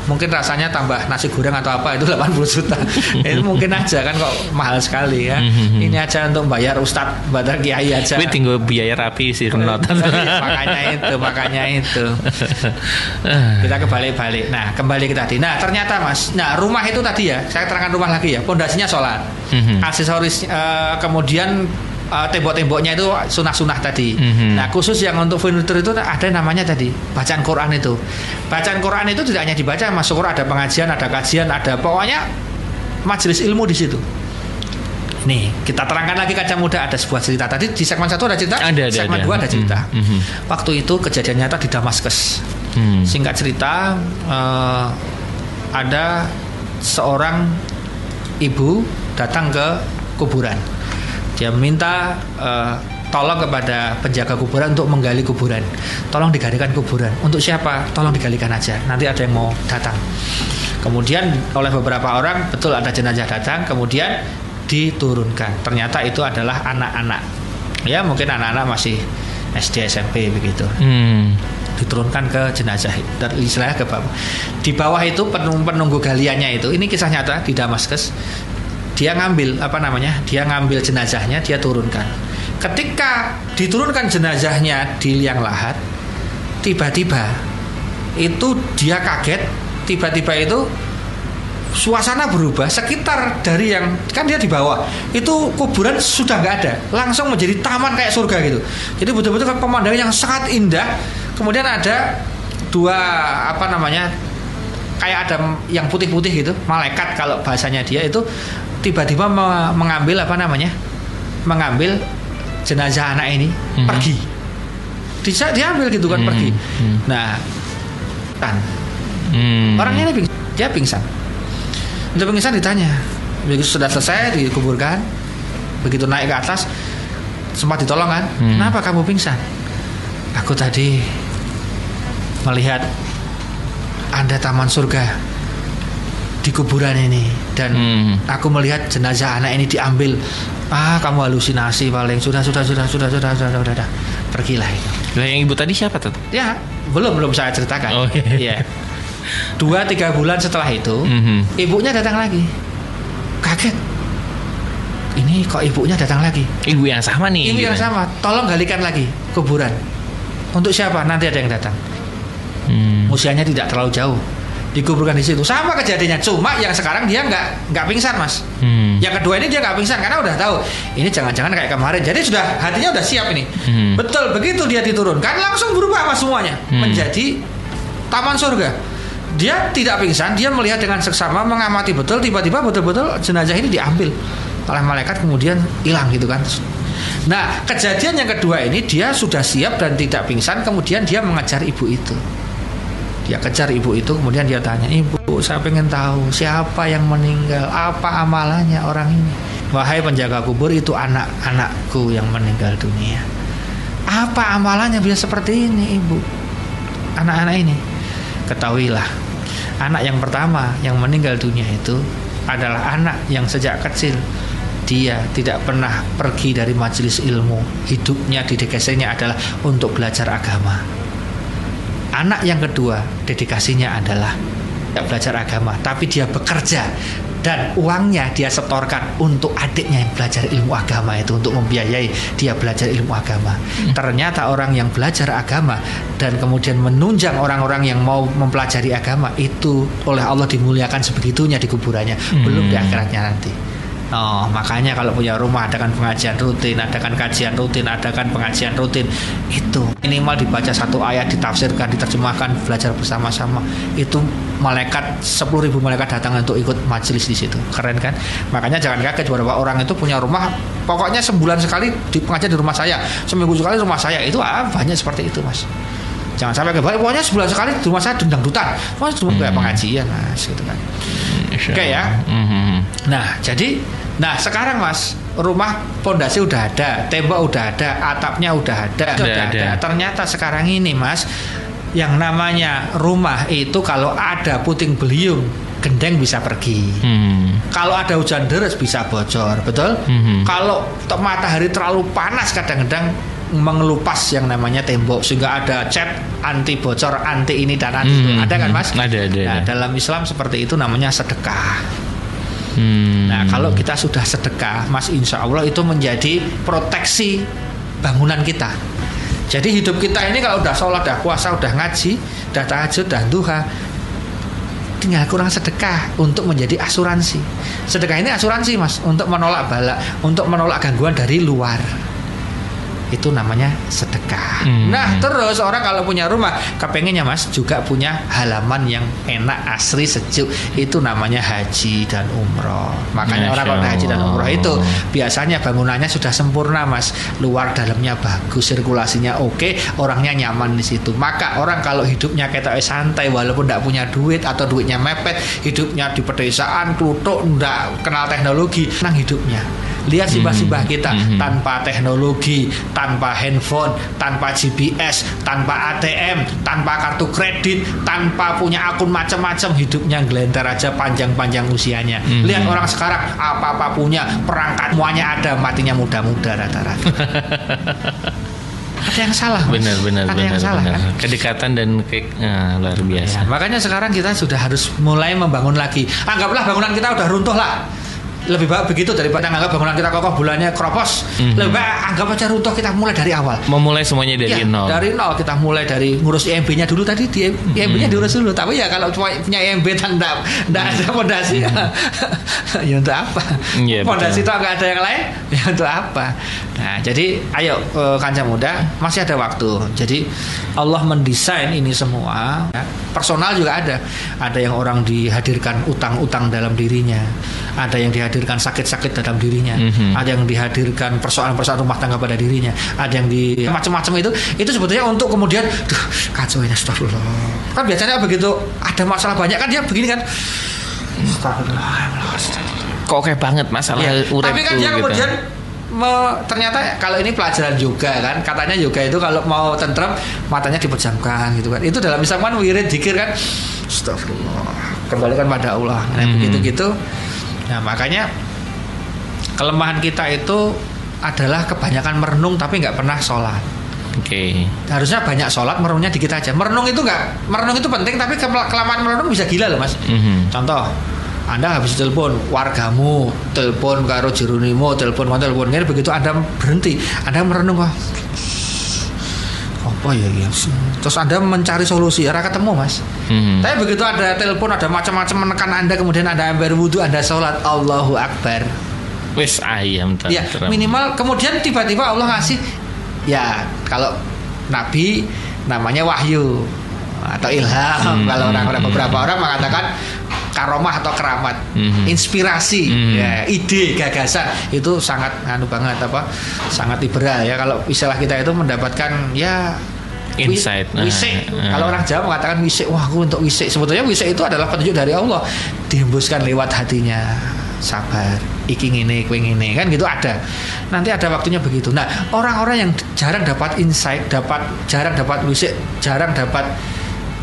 mungkin rasanya tambah nasi goreng atau apa itu 80 juta. Itu mungkin aja kan kok mahal sekali ya. Mm-hmm. ini aja untuk bayar ustadz badar kiai aja. Tapi tinggal biaya rapi sih renot makanya itu makanya itu. Kita kebalik-balik. Nah kembali ke tadi. Nah ternyata mas nah rumah itu tadi ya saya terangkan rumah lagi ya pondasinya sholat. Aksesoris uh, kemudian uh, tembok-temboknya itu sunah-sunah tadi. Mm-hmm. Nah khusus yang untuk furniture itu ada namanya tadi bacaan Quran itu. Bacaan Quran itu tidak hanya dibaca, mas syukur ada pengajian, ada kajian, ada pokoknya majelis ilmu di situ. Nih, kita terangkan lagi kaca muda ada sebuah cerita. Tadi di segmen satu ada cerita, ada, ada, segmen ada. dua ada cerita. Mm-hmm. Waktu itu kejadian nyata di Damaskus. Mm. Singkat cerita, uh, ada seorang ibu datang ke kuburan dia meminta uh, tolong kepada penjaga kuburan untuk menggali kuburan. Tolong digalikan kuburan. Untuk siapa? Tolong digalikan aja. Nanti ada yang mau datang. Kemudian oleh beberapa orang betul ada jenazah datang, kemudian diturunkan. Ternyata itu adalah anak-anak. Ya mungkin anak-anak masih SD SMP begitu. Hmm. Diturunkan ke jenazah istilahnya ke bawah. Di bawah itu penunggu, penunggu galiannya itu. Ini kisah nyata di Damaskus dia ngambil apa namanya dia ngambil jenazahnya dia turunkan. Ketika diturunkan jenazahnya di liang lahat tiba-tiba itu dia kaget tiba-tiba itu suasana berubah sekitar dari yang kan dia di bawah itu kuburan sudah nggak ada langsung menjadi taman kayak surga gitu. Jadi betul-betul pemandangan yang sangat indah. Kemudian ada dua apa namanya kayak ada yang putih-putih gitu malaikat kalau bahasanya dia itu tiba-tiba mengambil apa namanya mengambil jenazah anak ini mm-hmm. pergi bisa diambil gitu kan mm-hmm. pergi mhm. nah kan mm-hmm. orangnya ini pingsan dia pingsan untuk pingsan ditanya begitu sudah selesai dikuburkan begitu naik ke atas sempat ditolong kan mm-hmm. kenapa kamu pingsan aku tadi melihat anda taman surga di kuburan ini. Dan hmm. aku melihat jenazah anak ini diambil. Ah kamu halusinasi paling. Sudah sudah sudah sudah sudah sudah sudah, sudah. pergilah itu. Nah, yang ibu tadi siapa tuh? Ya belum belum saya ceritakan. Oh, iya. ya dua tiga bulan setelah itu mm-hmm. ibunya datang lagi. Kaget. Ini kok ibunya datang lagi? Ibu yang sama nih ibu gitu. yang sama. Tolong galikan lagi kuburan. Untuk siapa? Nanti ada yang datang. Hmm. usianya tidak terlalu jauh dikuburkan di situ. Sama kejadiannya cuma yang sekarang dia nggak nggak pingsan mas. Hmm. yang kedua ini dia nggak pingsan karena udah tahu ini jangan-jangan kayak kemarin. Jadi sudah hatinya udah siap ini. Hmm. betul begitu dia diturunkan langsung berubah mas semuanya. Hmm. menjadi taman surga. Dia tidak pingsan dia melihat dengan seksama mengamati betul tiba-tiba betul-betul jenazah ini diambil oleh malaikat kemudian hilang gitu kan. Nah kejadian yang kedua ini dia sudah siap dan tidak pingsan kemudian dia mengejar ibu itu dia kejar ibu itu kemudian dia tanya ibu saya pengen tahu siapa yang meninggal apa amalannya orang ini? Wahai penjaga kubur itu anak-anakku yang meninggal dunia. Apa amalannya bisa seperti ini ibu? Anak-anak ini. Ketahuilah anak yang pertama yang meninggal dunia itu adalah anak yang sejak kecil dia tidak pernah pergi dari majelis ilmu. Hidupnya di dedikasinya adalah untuk belajar agama Anak yang kedua dedikasinya adalah tidak belajar agama, tapi dia bekerja dan uangnya dia setorkan untuk adiknya yang belajar ilmu agama itu untuk membiayai dia belajar ilmu agama. Hmm. Ternyata orang yang belajar agama dan kemudian menunjang orang-orang yang mau mempelajari agama itu oleh Allah dimuliakan sebegitunya di kuburannya, hmm. belum di akhiratnya nanti. Oh, makanya kalau punya rumah adakan pengajian rutin, adakan kajian rutin, adakan pengajian rutin. Itu minimal dibaca satu ayat, ditafsirkan, diterjemahkan, belajar bersama-sama. Itu malaikat 10 ribu malaikat datang untuk ikut majelis di situ. Keren kan? Makanya jangan kaget beberapa orang itu punya rumah pokoknya sebulan sekali di pengajian di rumah saya, seminggu sekali rumah saya. Itu ah, banyak seperti itu, Mas. Jangan sampai kebalik, pokoknya sebulan sekali di rumah saya dendang dutan. Pokoknya cuma kayak hmm. pengajian, Mas, gitu kan. Oke okay, ya. Mm-hmm. Nah, jadi nah sekarang Mas, rumah pondasi udah ada, tembok udah ada, atapnya udah ada, udah, udah ada. ada. Ternyata sekarang ini Mas, yang namanya rumah itu kalau ada puting beliung gendeng bisa pergi. Hmm. Kalau ada hujan deras bisa bocor, betul? Hmm. Kalau matahari terlalu panas kadang-kadang mengelupas yang namanya tembok sehingga ada cat anti bocor, anti ini dan anti hmm, itu. Ada kan Mas? Ada, ada, nah, ada. dalam Islam seperti itu namanya sedekah. Hmm. Nah, kalau kita sudah sedekah, Mas, insya Allah itu menjadi proteksi bangunan kita. Jadi hidup kita ini kalau udah sholat, udah puasa, udah ngaji, udah tahajud, udah duha, tinggal kurang sedekah untuk menjadi asuransi. Sedekah ini asuransi mas untuk menolak bala, untuk menolak gangguan dari luar itu namanya sedekah. Hmm. Nah terus orang kalau punya rumah kepengennya mas juga punya halaman yang enak asri sejuk itu namanya haji dan umroh. Makanya Masya orang kalau haji dan umroh itu biasanya bangunannya sudah sempurna mas, luar dalamnya bagus, sirkulasinya oke, orangnya nyaman di situ. Maka orang kalau hidupnya kita santai walaupun tidak punya duit atau duitnya mepet, hidupnya di pedesaan, klutuk, tidak kenal teknologi, nang hidupnya Lihat hmm. kita hmm. tanpa teknologi, tanpa handphone, tanpa GPS, tanpa ATM, tanpa kartu kredit, tanpa punya akun macam-macam hidupnya gelentar aja panjang-panjang usianya. Hmm. Lihat orang sekarang apa-apa punya perangkat semuanya ada matinya muda-muda rata-rata. ada yang salah mas. benar benar ada benar, yang salah benar. Kan? kedekatan dan ke, nah, luar biasa ya, makanya sekarang kita sudah harus mulai membangun lagi anggaplah bangunan kita udah runtuh lah lebih baik begitu daripada anggap bangunan kita kokoh bulannya kropos mm-hmm. lebih baik anggap aja runtuh kita mulai dari awal. Memulai semuanya dari ya, nol. dari nol. Kita mulai dari ngurus IMB-nya dulu tadi di IMB-nya mm-hmm. diurus dulu. Tapi ya kalau cuma punya IMB dan enggak, enggak ada fondasi. Mm-hmm. ya untuk apa? Yeah, fondasi itu enggak ada yang lain ya untuk apa? Nah jadi ayo uh, kancah muda masih ada waktu. Jadi Allah mendesain ini semua ya. personal juga ada. Ada yang orang dihadirkan utang-utang dalam dirinya. Ada yang dihadirkan sakit-sakit dalam dirinya, mm-hmm. ada yang dihadirkan persoalan-persoalan rumah tangga pada dirinya, ada yang di macam-macam itu, itu sebetulnya untuk kemudian, duh, kacau ini astagfirullah. Kan biasanya begitu ada masalah banyak kan dia begini kan, Kok kayak banget masalah ya, Tapi kan dia gitu. kemudian me, ternyata kalau ini pelajaran juga kan katanya juga itu kalau mau tentrem matanya dipejamkan gitu kan itu dalam misalkan wirid dikir kan astagfirullah kembalikan pada Allah nah, hmm. begitu gitu Nah makanya kelemahan kita itu adalah kebanyakan merenung tapi nggak pernah sholat. Oke. Okay. Harusnya banyak sholat, merenungnya dikit aja. Merenung itu nggak, merenung itu penting tapi kelamaan merenung bisa gila loh mas. Mm -hmm. Contoh, anda habis telepon wargamu, telepon karo Jeronimo, telepon telepon ini begitu Anda berhenti, Anda merenung kok apa ya ya terus anda mencari solusi arah ketemu mas. Hmm. tapi begitu ada telepon ada macam-macam menekan anda kemudian ada ambil wudhu anda sholat Allahu Akbar. Wis ayam ya minimal kemudian tiba-tiba Allah ngasih ya kalau Nabi namanya wahyu atau ilham. Hmm. kalau orang-orang beberapa orang mengatakan karomah atau keramat, mm-hmm. inspirasi, mm-hmm. ya, ide, gagasan itu sangat anu banget apa, sangat liberal ya kalau istilah kita itu mendapatkan ya insight. Wisik. Nah, Kalau orang Jawa mengatakan wisik, wah aku untuk wisik. Sebetulnya wisik itu adalah petunjuk dari Allah, dihembuskan lewat hatinya. Sabar, iki ngene, kue ngene, kan gitu ada. Nanti ada waktunya begitu. Nah, orang-orang yang jarang dapat insight, dapat jarang dapat wisik, jarang dapat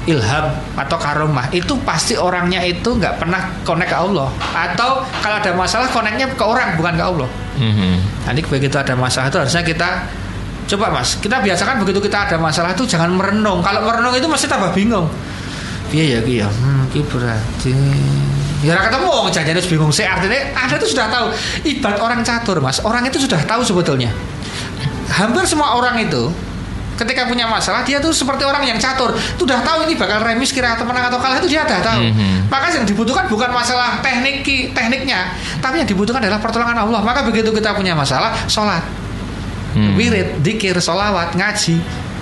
ilham atau karomah. Itu pasti orangnya itu nggak pernah connect ke Allah. Atau kalau ada masalah connectnya ke orang bukan ke Allah. Mm-hmm. nanti begitu ada masalah itu harusnya kita coba mas kita biasakan begitu kita ada masalah itu jangan merenung. Kalau merenung itu masih tambah bingung. Iya ya iya hmm, berarti Ya ketemu janjian itu bingung sih. Artinya Anda itu sudah tahu. Ibarat orang catur Mas. Orang itu sudah tahu sebetulnya. Hampir semua orang itu ketika punya masalah dia tuh seperti orang yang catur sudah tahu ini bakal remis kira atau menang atau kalah itu dia sudah tahu mm-hmm. maka yang dibutuhkan bukan masalah teknik tekniknya tapi yang dibutuhkan adalah pertolongan Allah maka begitu kita punya masalah sholat mm. wirid dikir sholawat ngaji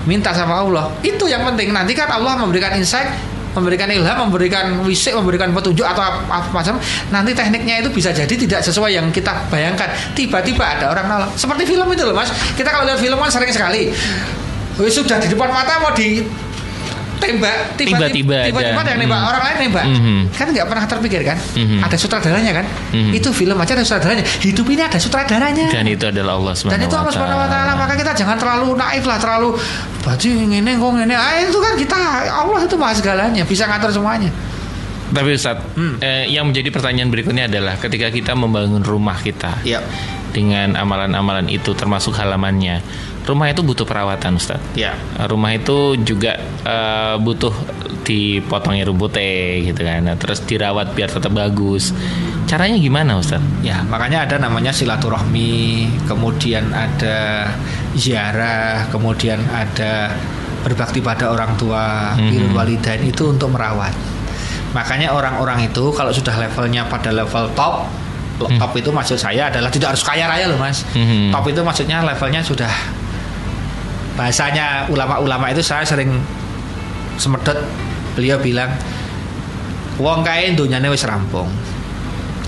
minta sama Allah itu yang penting nanti kan Allah memberikan insight memberikan ilham, memberikan wisik, memberikan petunjuk atau apa, apa macam. Nanti tekniknya itu bisa jadi tidak sesuai yang kita bayangkan. Tiba-tiba ada orang nolong. Seperti film itu loh, Mas. Kita kalau lihat film kan sering sekali Wis sudah di depan mata mau di tembak tiba-tiba tiba-tiba ada yang nembak mm. orang lain nembak mm-hmm. kan nggak pernah terpikir kan mm-hmm. ada sutradaranya kan mm-hmm. itu film aja ada sutradaranya hidup ini ada sutradaranya dan itu adalah Allah SWT dan itu Allah SWT maka kita jangan terlalu naif lah terlalu baju ini kok ini ah, itu kan kita Allah itu maha segalanya bisa ngatur semuanya tapi Ustaz hmm. eh, yang menjadi pertanyaan berikutnya adalah ketika kita membangun rumah kita yep. dengan amalan-amalan itu termasuk halamannya rumah itu butuh perawatan Ustaz. Ya. Rumah itu juga uh, butuh dipotongnya rumputnya gitu kan. Nah, terus dirawat biar tetap bagus. Caranya gimana Ustaz? Ya, makanya ada namanya silaturahmi, kemudian ada ziarah, kemudian ada berbakti pada orang tua, mm -hmm. walidain itu untuk merawat. Makanya orang-orang itu kalau sudah levelnya pada level top, hmm. top itu maksud saya adalah tidak harus kaya raya loh mas. Hmm. Top itu maksudnya levelnya sudah bahasanya ulama-ulama itu saya sering semedot beliau bilang wong kae dunyane wis rampung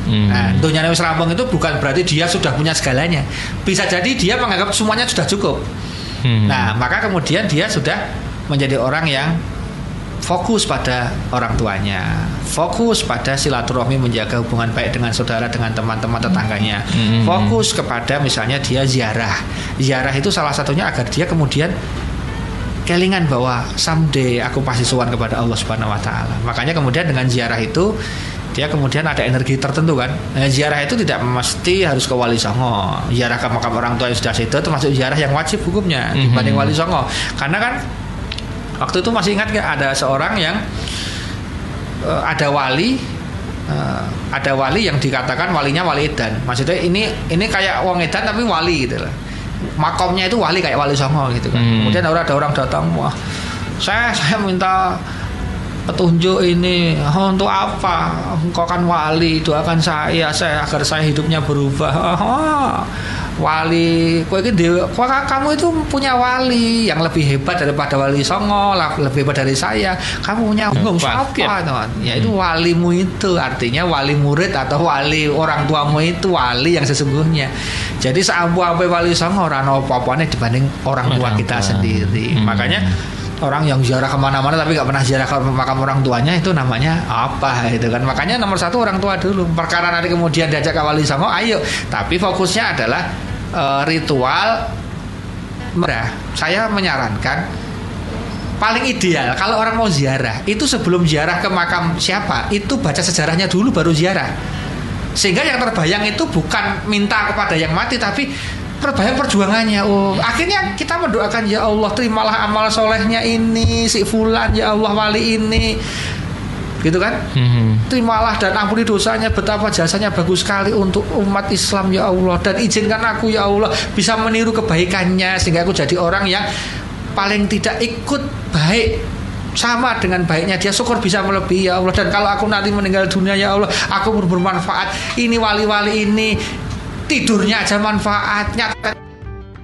Hmm. Nah, dunyane wis rampung itu bukan berarti dia sudah punya segalanya. Bisa jadi dia menganggap semuanya sudah cukup. Hmm. Nah, maka kemudian dia sudah menjadi orang yang fokus pada orang tuanya, fokus pada silaturahmi menjaga hubungan baik dengan saudara dengan teman-teman tetangganya, mm-hmm. fokus kepada misalnya dia ziarah. Ziarah itu salah satunya agar dia kemudian kelingan bahwa someday aku pasti sowan kepada Allah Subhanahu wa taala. Makanya kemudian dengan ziarah itu dia kemudian ada energi tertentu kan. Nah, ziarah itu tidak mesti harus ke Wali Songo. Ziarah ke makam orang tua yang sudah itu termasuk ziarah yang wajib hukumnya mm-hmm. dibanding Wali Songo. Karena kan Waktu itu masih ingat gak ada seorang yang uh, ada wali uh, ada wali yang dikatakan walinya wali edan. Maksudnya ini ini kayak wong edan tapi wali gitu lah. Makomnya itu wali kayak wali songo gitu kan. Hmm. Kemudian ada ada orang datang, wah saya saya minta petunjuk ini oh, untuk apa engkau kan wali doakan saya saya agar saya hidupnya berubah oh, wali. Kue itu kamu itu punya wali yang lebih hebat daripada wali songo lebih hebat dari saya. Kamu punya umum siapa teman? Ya itu hmm. walimu itu artinya wali murid atau wali orang tuamu itu wali yang sesungguhnya. Jadi seampu apa wali songo orang apa nih dibanding orang tua kita sendiri. Hmm. makanya orang yang ziarah ke mana-mana tapi nggak pernah ziarah ke makam orang tuanya itu namanya apa itu kan. Makanya nomor satu orang tua dulu. Perkara nanti kemudian diajak ke wali songo ayo. Tapi fokusnya adalah uh, ritual merah saya menyarankan paling ideal kalau orang mau ziarah itu sebelum ziarah ke makam siapa itu baca sejarahnya dulu baru ziarah. Sehingga yang terbayang itu bukan minta kepada yang mati tapi terbayang perjuangannya. Oh akhirnya kita mendoakan ya Allah terimalah amal solehnya ini si fulan ya Allah wali ini. Gitu kan? Mm-hmm. terimalah dan ampuni dosanya betapa jasanya bagus sekali untuk umat Islam ya Allah. Dan izinkan aku ya Allah bisa meniru kebaikannya sehingga aku jadi orang yang paling tidak ikut baik sama dengan baiknya. Dia syukur bisa melebihi ya Allah. Dan kalau aku nanti meninggal dunia ya Allah aku bermanfaat. Ini wali-wali ini tidurnya aja manfaatnya.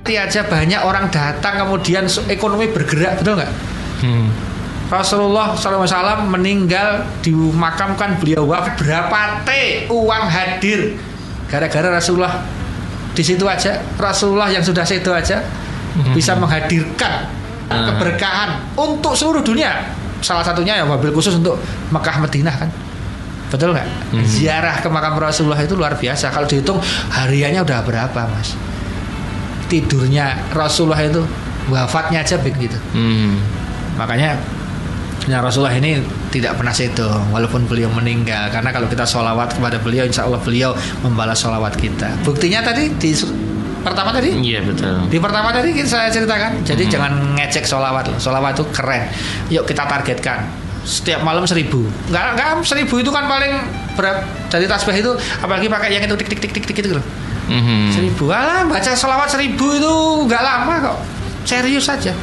Aja banyak orang datang kemudian ekonomi bergerak betul nggak? Hmm. Rasulullah SAW meninggal dimakamkan beliau wafat. Berapa T uang hadir? Gara-gara Rasulullah. Di situ aja Rasulullah yang sudah situ aja hmm. bisa menghadirkan hmm. keberkahan untuk seluruh dunia. Salah satunya ya mobil khusus untuk Mekah Madinah kan Betul nggak? Hmm. Ziarah ke makam Rasulullah itu luar biasa. Kalau dihitung hariannya udah berapa, Mas? Tidurnya Rasulullah itu wafatnya aja begitu. Hmm. Makanya ya Rasulullah ini tidak pernah sedo walaupun beliau meninggal karena kalau kita sholawat kepada beliau insya Allah beliau membalas sholawat kita buktinya tadi di pertama tadi iya betul di pertama tadi saya ceritakan jadi hmm. jangan ngecek sholawat sholawat itu keren yuk kita targetkan setiap malam seribu. Nggak nggak seribu itu kan paling berat dari tasbih itu apalagi pakai yang itu tik tik tik tik tik itu loh. Mhm. seribu. Alah baca selawat seribu itu nggak lama kok. Serius saja.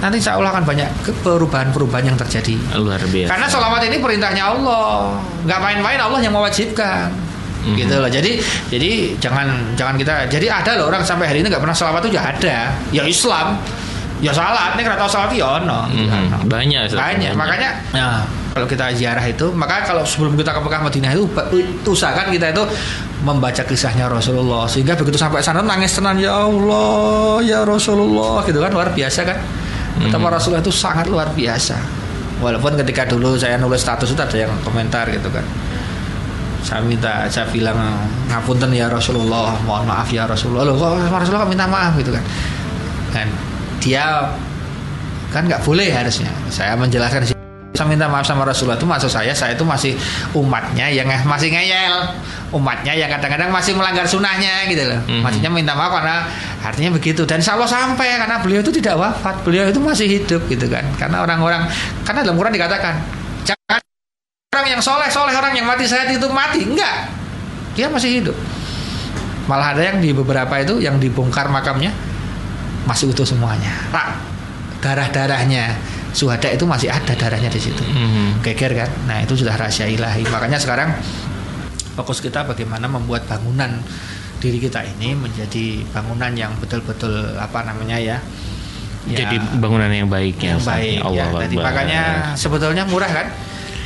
Nanti insya Allah akan banyak perubahan-perubahan yang terjadi. Luar biasa. Karena selawat ini perintahnya Allah. Nggak main-main Allah yang mewajibkan. Mhm. gitu loh. Jadi jadi jangan jangan kita jadi ada loh orang sampai hari ini nggak pernah selawat itu ya ada. Ya Islam ya salat ini kalau tahu salat ya ono. Mhm. banyak Ustaz. banyak. Makanya nah, kalau kita ziarah itu maka kalau sebelum kita ke Mekah Madinah itu usahakan kita itu membaca kisahnya Rasulullah. Sehingga begitu sampai sana nangis tenan ya Allah ya Rasulullah gitu kan luar biasa kan. Betapa Rasulullah itu sangat luar biasa. Walaupun ketika dulu saya nulis status itu ada yang komentar gitu kan. Saya minta saya bilang ngapunten ya Rasulullah mohon maaf ya Rasulullah. Loh kok Rasulullah minta maaf gitu kan. Kan dia kan nggak boleh harusnya. Saya menjelaskan sini. saya minta maaf sama Rasulullah. Itu maksud saya saya itu masih umatnya yang masih ngeyel. Umatnya yang kadang-kadang masih melanggar sunnahnya gitu loh. Mhm. maksudnya minta maaf karena artinya begitu. Dan insya Allah sampai karena beliau itu tidak wafat. Beliau itu masih hidup gitu kan. Karena orang-orang karena dalam Quran dikatakan jangan orang yang soleh soleh orang yang mati sehat itu mati. Enggak. Dia masih hidup. Malah ada yang di beberapa itu yang dibongkar makamnya masih utuh semuanya Rak, darah darahnya suhada itu masih ada darahnya di situ Mhm. geger kan nah itu sudah rahasia ilahi makanya sekarang fokus kita bagaimana membuat bangunan diri kita ini menjadi bangunan yang betul-betul apa namanya ya ya, jadi bangunan yang baik ya yang Ustaz. baik ya. Allah Jadi Akbar. makanya sebetulnya murah kan.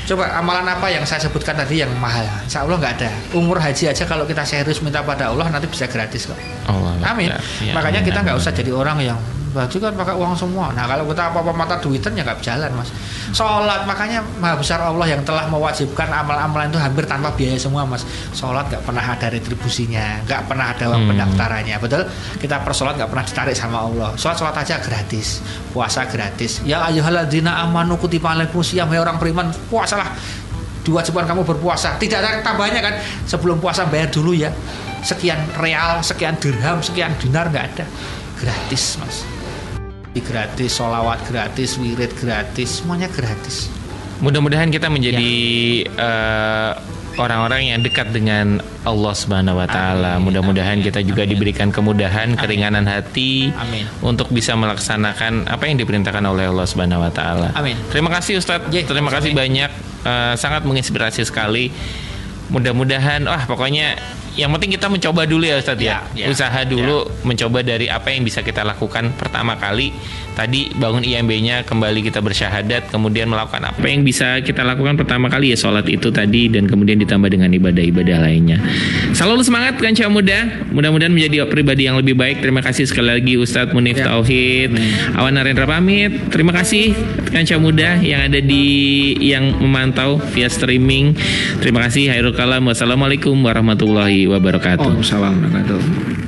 Coba amalan apa yang saya sebutkan tadi yang mahal? Insya Allah nggak ada. Umur haji aja kalau kita serius minta pada Allah nanti bisa gratis kok. Allah Akbar. Amin. Ya, Makanya amin, kita nggak usah jadi orang yang berarti kan pakai uang semua. Nah kalau kita apa-apa mata duitan ya nggak jalan mas. Sholat makanya maha besar Allah yang telah mewajibkan amal-amalan itu hampir tanpa biaya semua mas. Sholat nggak pernah ada retribusinya, nggak pernah ada uang Hmm. pendaftarannya. Betul? Kita per sholat nggak pernah ditarik sama Allah. Sholat sholat aja gratis, puasa gratis. Ya ayyuhalladzina amanu kutiba alaikumusiyam ya orang beriman puasalah diwajibkan kamu berpuasa tidak ada tambahnya kan sebelum puasa bayar dulu ya sekian real sekian dirham sekian dinar nggak ada gratis mas gratis solawat gratis wirid gratis semuanya gratis Mudah-mudahan kita menjadi Ya. eh, orang-orang yang dekat dengan Allah Subhanahu wa taala. Amin. Mudah-mudahan Amin. kita juga Amin. diberikan kemudahan, keringanan hati Amin. untuk bisa melaksanakan apa yang diperintahkan oleh Allah Subhanahu wa taala. Amin. Terima kasih Ustadz. Ya, Terima kasih amin. banyak. Eh, sangat menginspirasi sekali. Mudah-mudahan wah pokoknya yang penting kita mencoba dulu ya Ustadz ya. Ya, ya, Usaha dulu mencoba dari apa yang bisa kita lakukan pertama kali. Tadi bangun IMB-nya kembali kita bersyahadat, kemudian melakukan apa yang bisa kita lakukan pertama kali ya sholat itu tadi dan kemudian ditambah dengan ibadah-ibadah lainnya. Selalu semangat Kanca Muda. Mudah-mudahan menjadi pribadi yang lebih baik. Terima kasih sekali lagi Ustadz Munif Ya. Tauhid. Awan Narendra pamit. Terima kasih Kanca Muda yang ada di yang memantau via streaming. Terima kasih Hairul Kalam. Wassalamualaikum wabarakatuh. Waalaikumsalam warahmatullahi wabarakatuh